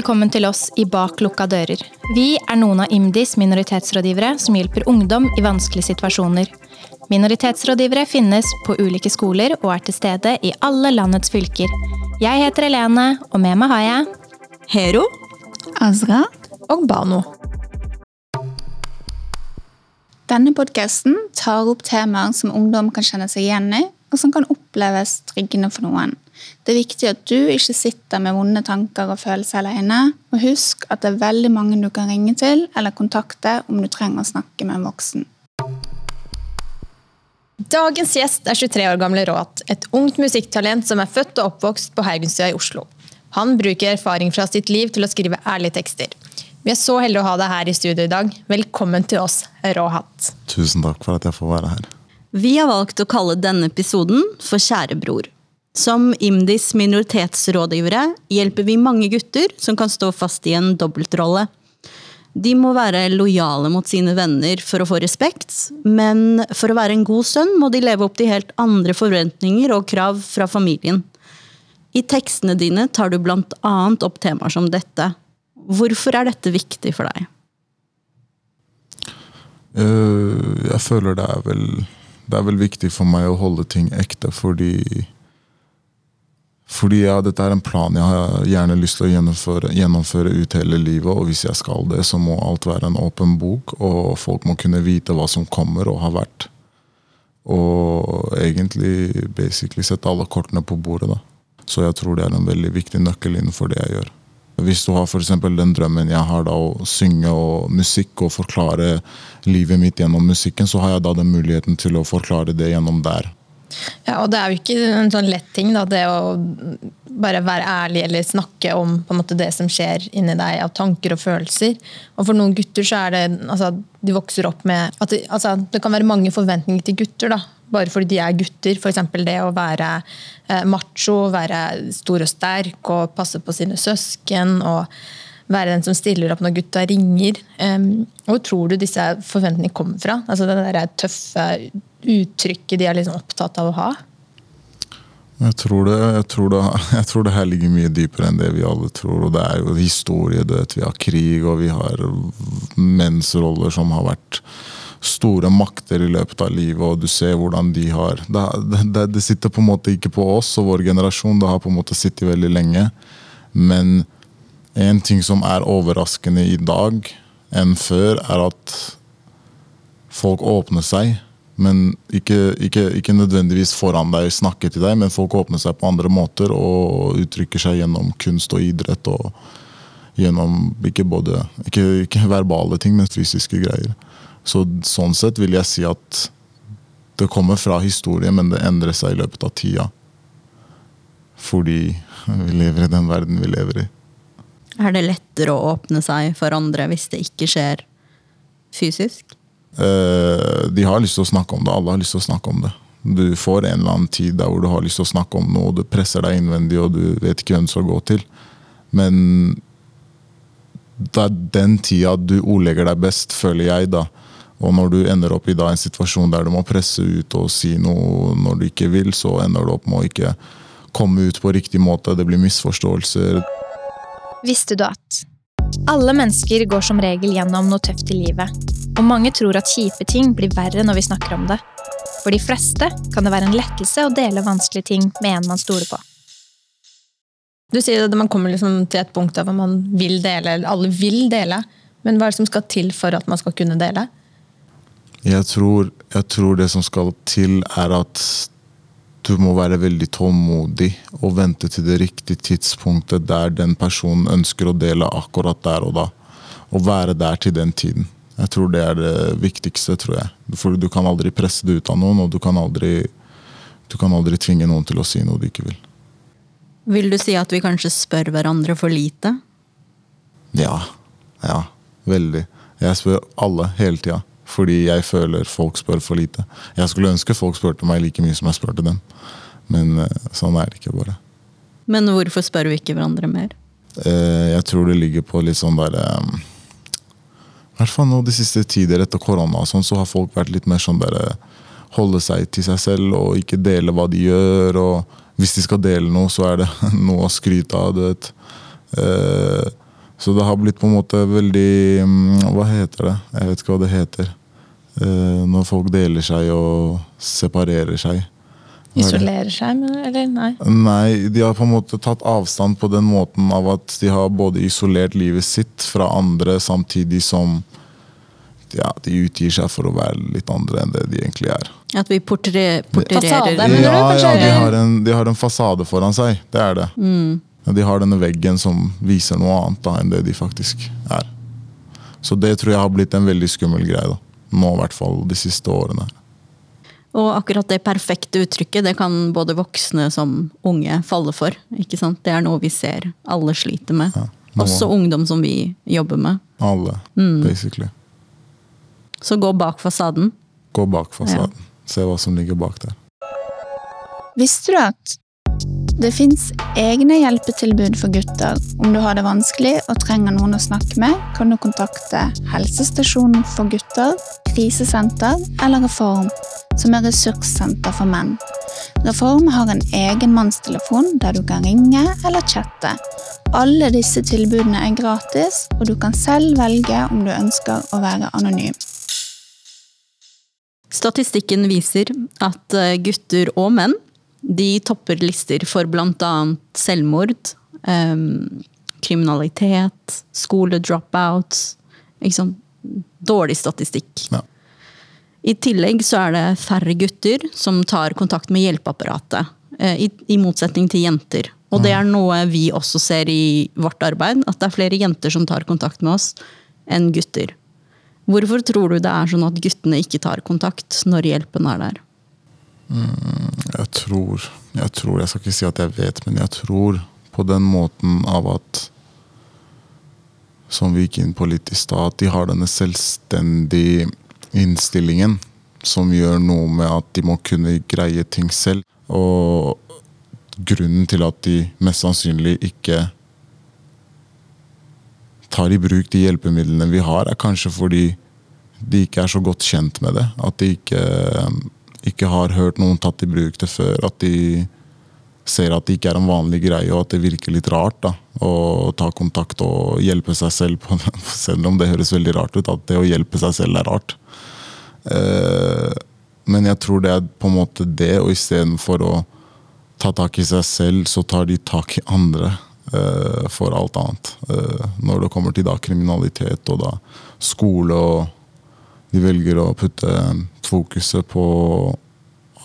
velkommen til oss i Bak lukka dører. Vi er noen av IMDis minoritetsrådgivere som hjelper ungdom i vanskelige situasjoner. Minoritetsrådgivere finnes på ulike skoler og er til stede i alle landets fylker. Jeg heter Helene, og med meg har jeg Hero. Azra. Og Bano. Denne podkasten tar opp temaer som ungdom kan kjenne seg igjen i, og som kan oppleves tryggende for noen. Det er viktig at du ikke sitter med vonde tanker og følelser alene. Og husk at det er veldig mange du kan ringe til eller kontakte om du trenger å snakke med en voksen. Dagens gjest er 23 år gamle Råt, et ungt musikktalent som er født og oppvokst på Haugenstua i Oslo. Han bruker erfaring fra sitt liv til å skrive ærlige tekster. Vi er så heldige å ha deg her i studio i dag. Velkommen til oss, Råhatt. Tusen takk for at jeg får være her. Vi har valgt å kalle denne episoden for Kjære bror. Som IMDis minoritetsrådgivere hjelper vi mange gutter som kan stå fast i en dobbeltrolle. De må være lojale mot sine venner for å få respekt, men for å være en god sønn må de leve opp til helt andre forventninger og krav fra familien. I tekstene dine tar du blant annet opp temaer som dette. Hvorfor er dette viktig for deg? Uh, jeg føler det er vel Det er vel viktig for meg å holde ting ekte fordi Fordi ja, dette er en plan jeg har gjerne lyst til å gjennomføre, gjennomføre ut hele livet. Og hvis jeg skal det, så må alt være en åpen bok, og folk må kunne vite hva som kommer og har vært. Og egentlig basically sette alle kortene på bordet. da. Så jeg tror det er en veldig viktig nøkkel innenfor det jeg gjør. Hvis du har for den drømmen jeg har da å synge og musikk og forklare livet mitt gjennom musikken, så har jeg da den muligheten til å forklare det gjennom der. Ja, og det er jo ikke en sånn lett ting, da, det å bare være ærlig eller snakke om måte, det som skjer inni deg av tanker og følelser. Og for noen gutter så er det altså, De vokser opp med at det, altså, det kan være mange forventninger til gutter. da, bare fordi de er gutter. F.eks. det å være eh, macho, være stor og sterk og passe på sine søsken. og være den som stiller opp når gutta ringer. Um, hvor tror du disse forventningene kommer fra? Altså Det der tøffe uttrykket de er liksom opptatt av å ha? Jeg tror, det, jeg, tror det, jeg tror, det, her ligger mye dypere enn det vi alle tror. og Det er jo historie. Det, vi har krig, og vi har mensroller som har vært store makter i løpet av livet, og du ser hvordan de har det, det, sitter på en måte ikke på oss og vår generasjon, det har på en måte sittet veldig lenge. Men en ting som er overraskende i dag enn før, er at folk åpner seg. Men ikke, ikke, ikke nødvendigvis foran deg snakke til deg, men folk åpner seg på andre måter og uttrykker seg gjennom kunst og idrett. og Gjennom ikke både ikke, ikke verbale ting, men fysiske greier. Så Sånn sett vil jeg si at det kommer fra historie, men det endrer seg i løpet av tida. Fordi vi lever i den verden vi lever i. Er det lettere å åpne seg for andre hvis det ikke skjer fysisk? Eh, de har lyst til å snakke om det. Alle har lyst til å snakke om det. Du får en eller annen tid der hvor du har lyst til å snakke om noe, og du presser deg innvendig og du vet ikke hvem du skal gå til. Men det er den tida du ordlegger deg best, føler jeg. da. Og når du ender opp i da, en situasjon der du må presse ut og si noe når du ikke vil, så ender du opp med å ikke komme ut på riktig måte. Det blir misforståelser. Visste du at alle mennesker går som regel gjennom noe tøft i livet, og mange tror at kjipe ting blir verre når vi snakker om det. For de fleste kan det være en lettelse å dele vanskelige ting med en man stoler på. Du sier at man kommer liksom til et punkt der man vil dele, eller alle vil dele. Men hva er det som skal til for at man skal kunne dele? Jeg tror, jeg tror det som skal til, er at du må være veldig tålmodig og vente til det riktige tidspunktet der den personen ønsker å dele akkurat der og da. Og være der til den tiden. Jeg tror det er det viktigste, tror jeg. For du kan aldri presse det ut av noen, og du kan aldri, du kan aldri tvinge noen til å si noe de ikke vil. Vil du si at vi kanskje spør hverandre for lite? Ja. Ja. Veldig. Jeg spør alle hele tida. Fordi jeg føler folk spør for lite. Jeg skulle ønske folk spurte meg like mye som jeg spurte dem. Men eh, sånn er det ikke bare. Men hvorfor spør vi ikke hverandre mer? Eh, jeg tror det ligger på litt sånn derre eh, hvert fall nå de siste tider etter korona sånn, så har folk vært litt mer sånn bare Holde seg til seg selv og ikke dele hva de gjør. Og hvis de skal dele noe, så er det noe å skryte av. du vet. Så det har blitt på en måte veldig mm, Hva heter det? Jeg vet ikke hva det heter. Eh, når folk deler seg og separerer seg. Er? Isolerer seg, eller nei? Nei, de har på en måte tatt avstand på den måten av at de har både isolert livet sitt fra andre, samtidig som ja, de utgir seg for å være litt andre enn det de egentlig er. At vi portre, Fasade, portrerer men- du, ja, kanskje, ja de, har en, de har en fasade foran seg. Det er det. Mm. De har denne veggen som viser noe annet da, enn det de faktisk er. Så det tror jeg har blitt en veldig skummel greie. da. Nå i hvert fall de siste årene. Og akkurat det perfekte uttrykket det kan både voksne som unge falle for. ikke sant? Det er noe vi ser alle sliter med. Ja, Også ungdom som vi jobber med. Alle, Mm. basically. Så gå bak fasaden. Gå bak fasaden. Se hva som ligger bak der. Visste du at det fins egne hjelpetilbud for gutter? Om du har det vanskelig og trenger noen å snakke med, kan du kontakte helsestasjonen for gutter, krisesenter eller Reform, som er ressurssenter for menn. Reform har en egen mannstelefon der du kan ringe eller chatte. Alle disse tilbudene er gratis, og du kan selv velge om du ønsker å være anonym. Statistikken viser at eh, gutter og menn de topper lister for bl.a. selvmord, um, kriminalitet, skoledropouts. Sant? Dårlig statistikk. Ja. I tillegg så er det færre gutter som tar kontakt med hjelpeapparatet. eh, I, I motsetning til jenter. Og det er noe vi også ser i vårt arbeid, at det er flere jenter som tar kontakt med oss enn gutter. Hvorfor tror du det er sånn at guttene ikke tar kontakt når hjelpen er der? Jeg tror, jeg tror, jeg skal ikke si at jeg vet, men jeg tror på den måten av at Som vi gikk inn på litt i stad, at de har denne selvstendige innstillingen som gjør noe med at de må kunne greie ting selv. Og grunnen til at de mest sannsynlig ikke tar i bruk de hjelpemidlene vi har, er kanskje fordi de ikke er så godt kjent med det. At de ikke, ikke har hørt noen tatt i bruk det før. At de ser at det ikke er en vanlig greie, og at det virker litt rart da, å ta kontakt og hjelpe seg selv. På selv om det høres veldig rart ut, at det å hjelpe seg selv er rart. Eh, men jeg tror det er på en måte det, og istedenfor å ta tak i seg selv, så tar de tak i andre eh, for alt annet. Eh, når det kommer til da kriminalitet og da skole, og de velger å putte fokuset på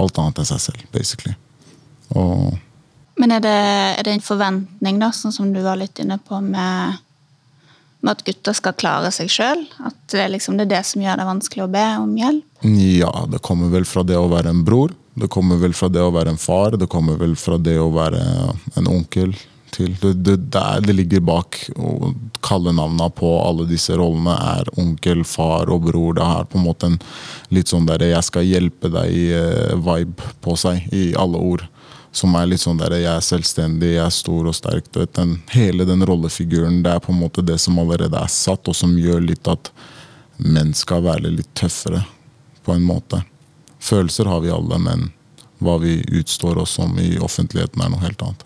alt annet enn seg selv, basically. Og Men er det, er det en forventning, da, sånn som du var litt inne på, med, med at gutter skal klare seg sjøl? At det liksom, det er det som gjør det vanskelig å be om hjelp? Ja, det kommer vel fra det å være en bror. Det kommer vel fra det å være en far. Det kommer vel fra det å være en onkel. Til. Det, det, det, er, det ligger bak. Kalle Kallenavna på alle disse rollene er onkel, far og bror. Det har på en måte en litt sånn der 'jeg skal hjelpe deg'-vibe på seg i alle ord. Som er litt sånn der 'jeg er selvstendig, jeg er stor og sterk'. Vet, den, hele den rollefiguren, det er på en måte det som allerede er satt, og som gjør litt at menn skal være litt tøffere, på en måte. Følelser har vi alle, men hva vi utstår oss som i offentligheten, er noe helt annet.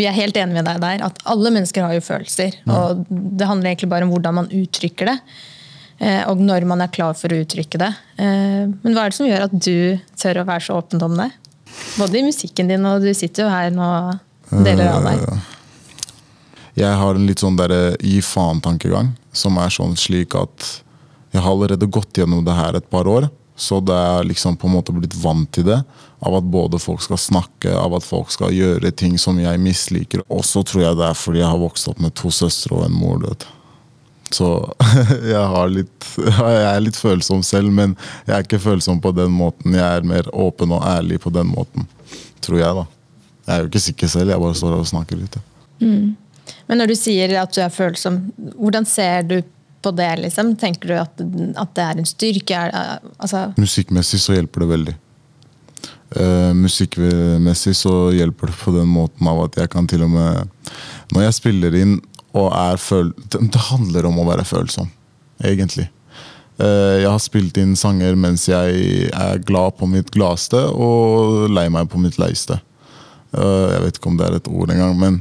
Vi er helt enige med deg der, at alle mennesker har jo følelser. Og det handler egentlig bare om hvordan man uttrykker det. eh, Og når man er klar for å uttrykke det. Eh, Men hva er det som gjør at du tør å være så åpen om det? Både i musikken din, og du sitter jo her nå og deler av deg. Jeg har en litt sånn derre gi faen-tankegang, som er sånn slik at jeg har allerede gått gjennom det her et par år. Så det er liksom på en måte blitt vant til det. Av at både folk skal snakke, av at folk skal gjøre ting som jeg misliker. Og så tror jeg det er fordi jeg har vokst opp med to søstre og en mor. du vet. Så jeg, har litt, jeg er litt følsom selv, men jeg er ikke følsom på den måten. Jeg er mer åpen og ærlig på den måten, tror jeg, da. Jeg er jo ikke sikker selv, jeg bare står og snakker litt. ja. Men når du sier at du er følsom, hvordan ser du på det? liksom? Tenker du at, at det er en styrke? Er, altså, Musikkmessig så hjelper det veldig. Eh, musikkmessig så hjelper det på den måten av at jeg kan til og med Når jeg spiller inn og er føl... Det, handler om å være følsom, egentlig. Uh, jeg har spilt inn sanger mens jeg er glad på mitt gladeste og lei meg på mitt leiste. Uh, jeg vet ikke om det er et ord engang, men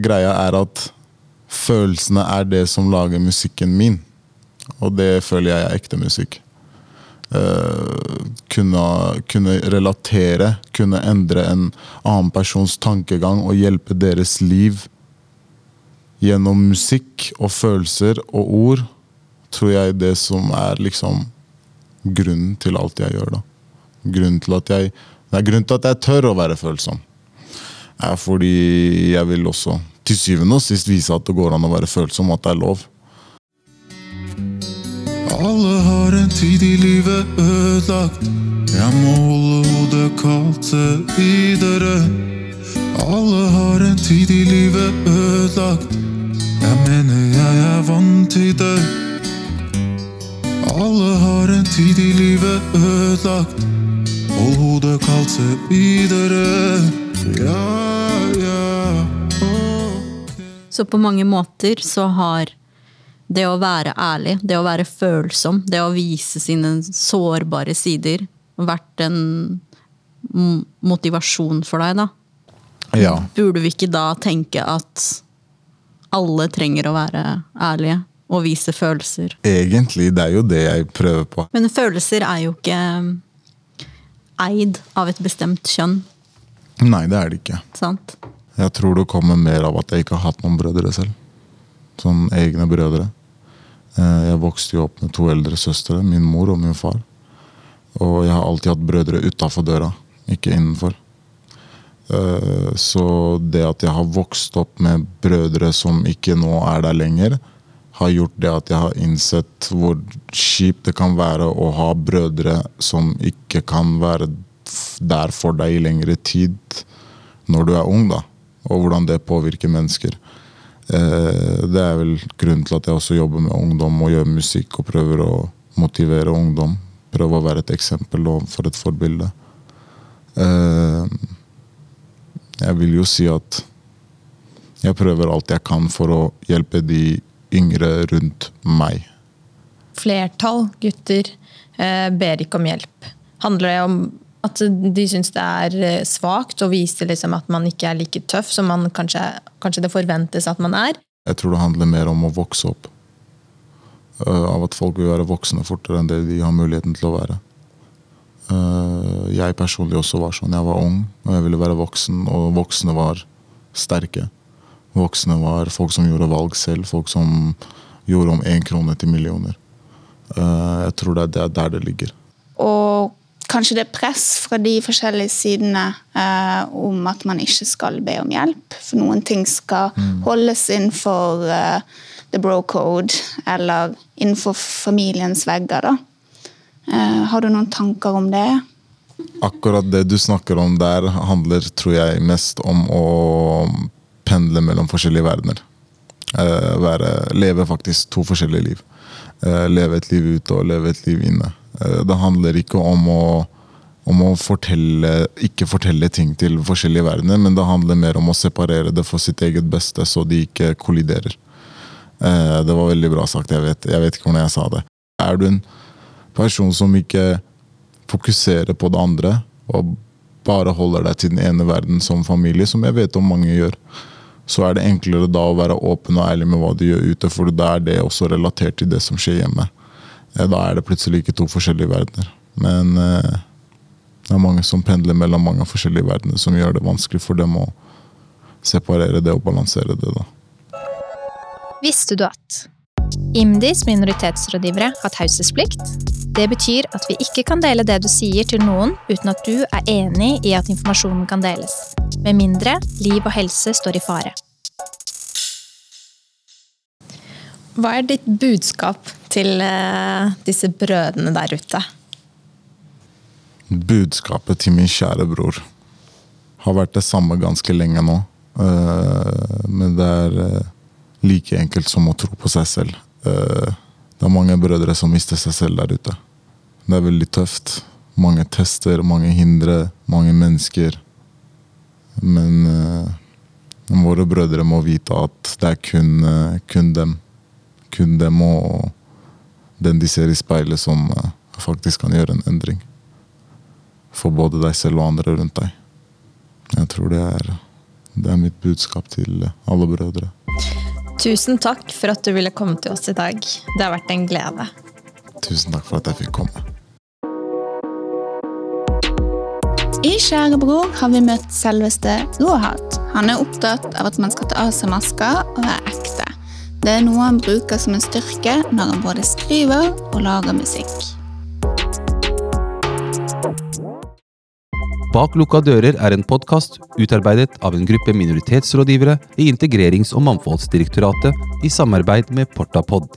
greia er at følelsene er det som lager musikken min. Og det føler jeg er ekte musikk. Eh, kunne, kunne relatere, kunne endre en annen persons tankegang og hjelpe deres liv gjennom musikk og følelser og ord, tror jeg det som er liksom grunnen til alt jeg gjør. da. Grunnen til at jeg, det er grunnen til at jeg tør å være følsom. Er fordi jeg vil også til syvende og sist vise at det går an å være følsom, at det er lov. Alle har en tid i livet ødelagt. Jeg må holde hodet kaldt, videre. Alle har en tid i livet ødelagt. Jeg mener jeg er vant til det. Alle har en tid i livet ødelagt. Hold hodet kaldt, se videre. Ja, ja. Oh. Så på mange måter så har det å være ærlig, det å være følsom, det å vise sine sårbare sider, vært en motivasjon for deg, da. Ja. Burde vi ikke da tenke at alle trenger å være ærlige og vise følelser? Egentlig, det er jo det jeg prøver på. Men følelser er jo ikke eid av et bestemt kjønn, Nei, det er det ikke. sant? Jeg tror det kommer mer av at jeg ikke har hatt noen brødre selv. Sånn egne brødre. Eh, Jeg vokste jo opp med to eldre søstre, min mor og min far. Og jeg har alltid hatt brødre utafor døra, ikke innenfor. Eh, Så det at jeg har vokst opp med brødre som ikke nå er der lenger, har gjort det at jeg har innsett hvor kjipt det kan være å ha brødre som ikke kan være der for deg i lengre tid når du er ung, da. Og hvordan det påvirker mennesker. Eh, Det er vel grunnen til at jeg også jobber med ungdom og gjør musikk og prøver å motivere ungdom. Prøve å være et eksempel og for et forbilde. Eh, Jeg vil jo si at jeg prøver alt jeg kan for å hjelpe de yngre rundt meg. Flertall gutter eh, ber ikke om hjelp. Handler det om at de syns det er eh, svakt å vise liksom at man ikke er like tøff som man kanskje, kanskje det forventes at man er? Jeg tror det handler mer om å vokse opp. Uh, av at folk vil være voksne fortere enn det de har muligheten til å være. Uh, jeg personlig også var sånn. Jeg var ung og jeg ville være voksen, og voksne var sterke. Voksne var folk som gjorde valg selv, folk som gjorde om én krone til millioner. Eh, jeg tror det er der det ligger. Og kanskje det er press fra de forskjellige sidene eh, om at man ikke skal be om hjelp. For noen ting skal holdes innenfor eh, the bro code, eller innenfor familiens vegger. da. Eh, har du noen tanker om det? Akkurat det du snakker om der, handler tror jeg mest om å pendle mellom forskjellige verdener. Eh, være, leve faktisk to forskjellige liv. Eh, leve et liv ute og leve et liv inne. Eh, det handler ikke om å, om å fortelle, ikke fortelle ting til forskjellige verdener, men det handler mer om å separere det for sitt eget beste, så de ikke kolliderer. Eh, det var veldig bra sagt, jeg vet, jeg vet ikke hvordan jeg sa det. Er du en person som ikke fokuserer på det andre og bare holder deg til den ene verden som familie, som jeg vet om mange gjør, så er det enklere da å være åpen og ærlig med hva du gjør ute, for da er det også relatert til det som skjer hjemme. Eh, Da er det plutselig ikke to forskjellige verdener. Men eh, det er mange som pendler mellom mange forskjellige verdener, som gjør det vanskelig for dem å separere det og balansere det. da. Visste du at IMDis minoritetsrådgivere har taushetsplikt? Det betyr at vi ikke kan dele det du sier til noen uten at du er enig i at informasjonen kan deles. Med mindre liv og helse står i fare. Hva er ditt budskap til eh, disse brødrene der ute? budskapet til min kjære bror har vært det samme ganske lenge nå. Eh, men det er eh, like enkelt som å tro på seg selv. Det er mange brødre som mister seg selv der ute. Det er veldig tøft. Mange tester, mange hindre, mange mennesker. Men våre brødre må vite at det er kun, kun dem. Kun dem og den de ser i speilet, som eh, faktisk kan gjøre en endring for både deg selv og andre rundt deg. Jeg tror det er, det er mitt budskap til alle brødre. Tusen takk for at du ville komme til oss i dag. Det har vært en glede. Tusen takk for at jeg fikk komme. I Kjære bror har vi møtt selveste Rohat. Han er opptatt av at man skal ta av seg maska og være ekte. Det er noe han bruker som en styrke når han både skriver og lager musikk. Bak lukka dører er en podkast utarbeidet av en gruppe minoritetsrådgivere i Integrerings- og mangfoldsdirektoratet i samarbeid med Portapod.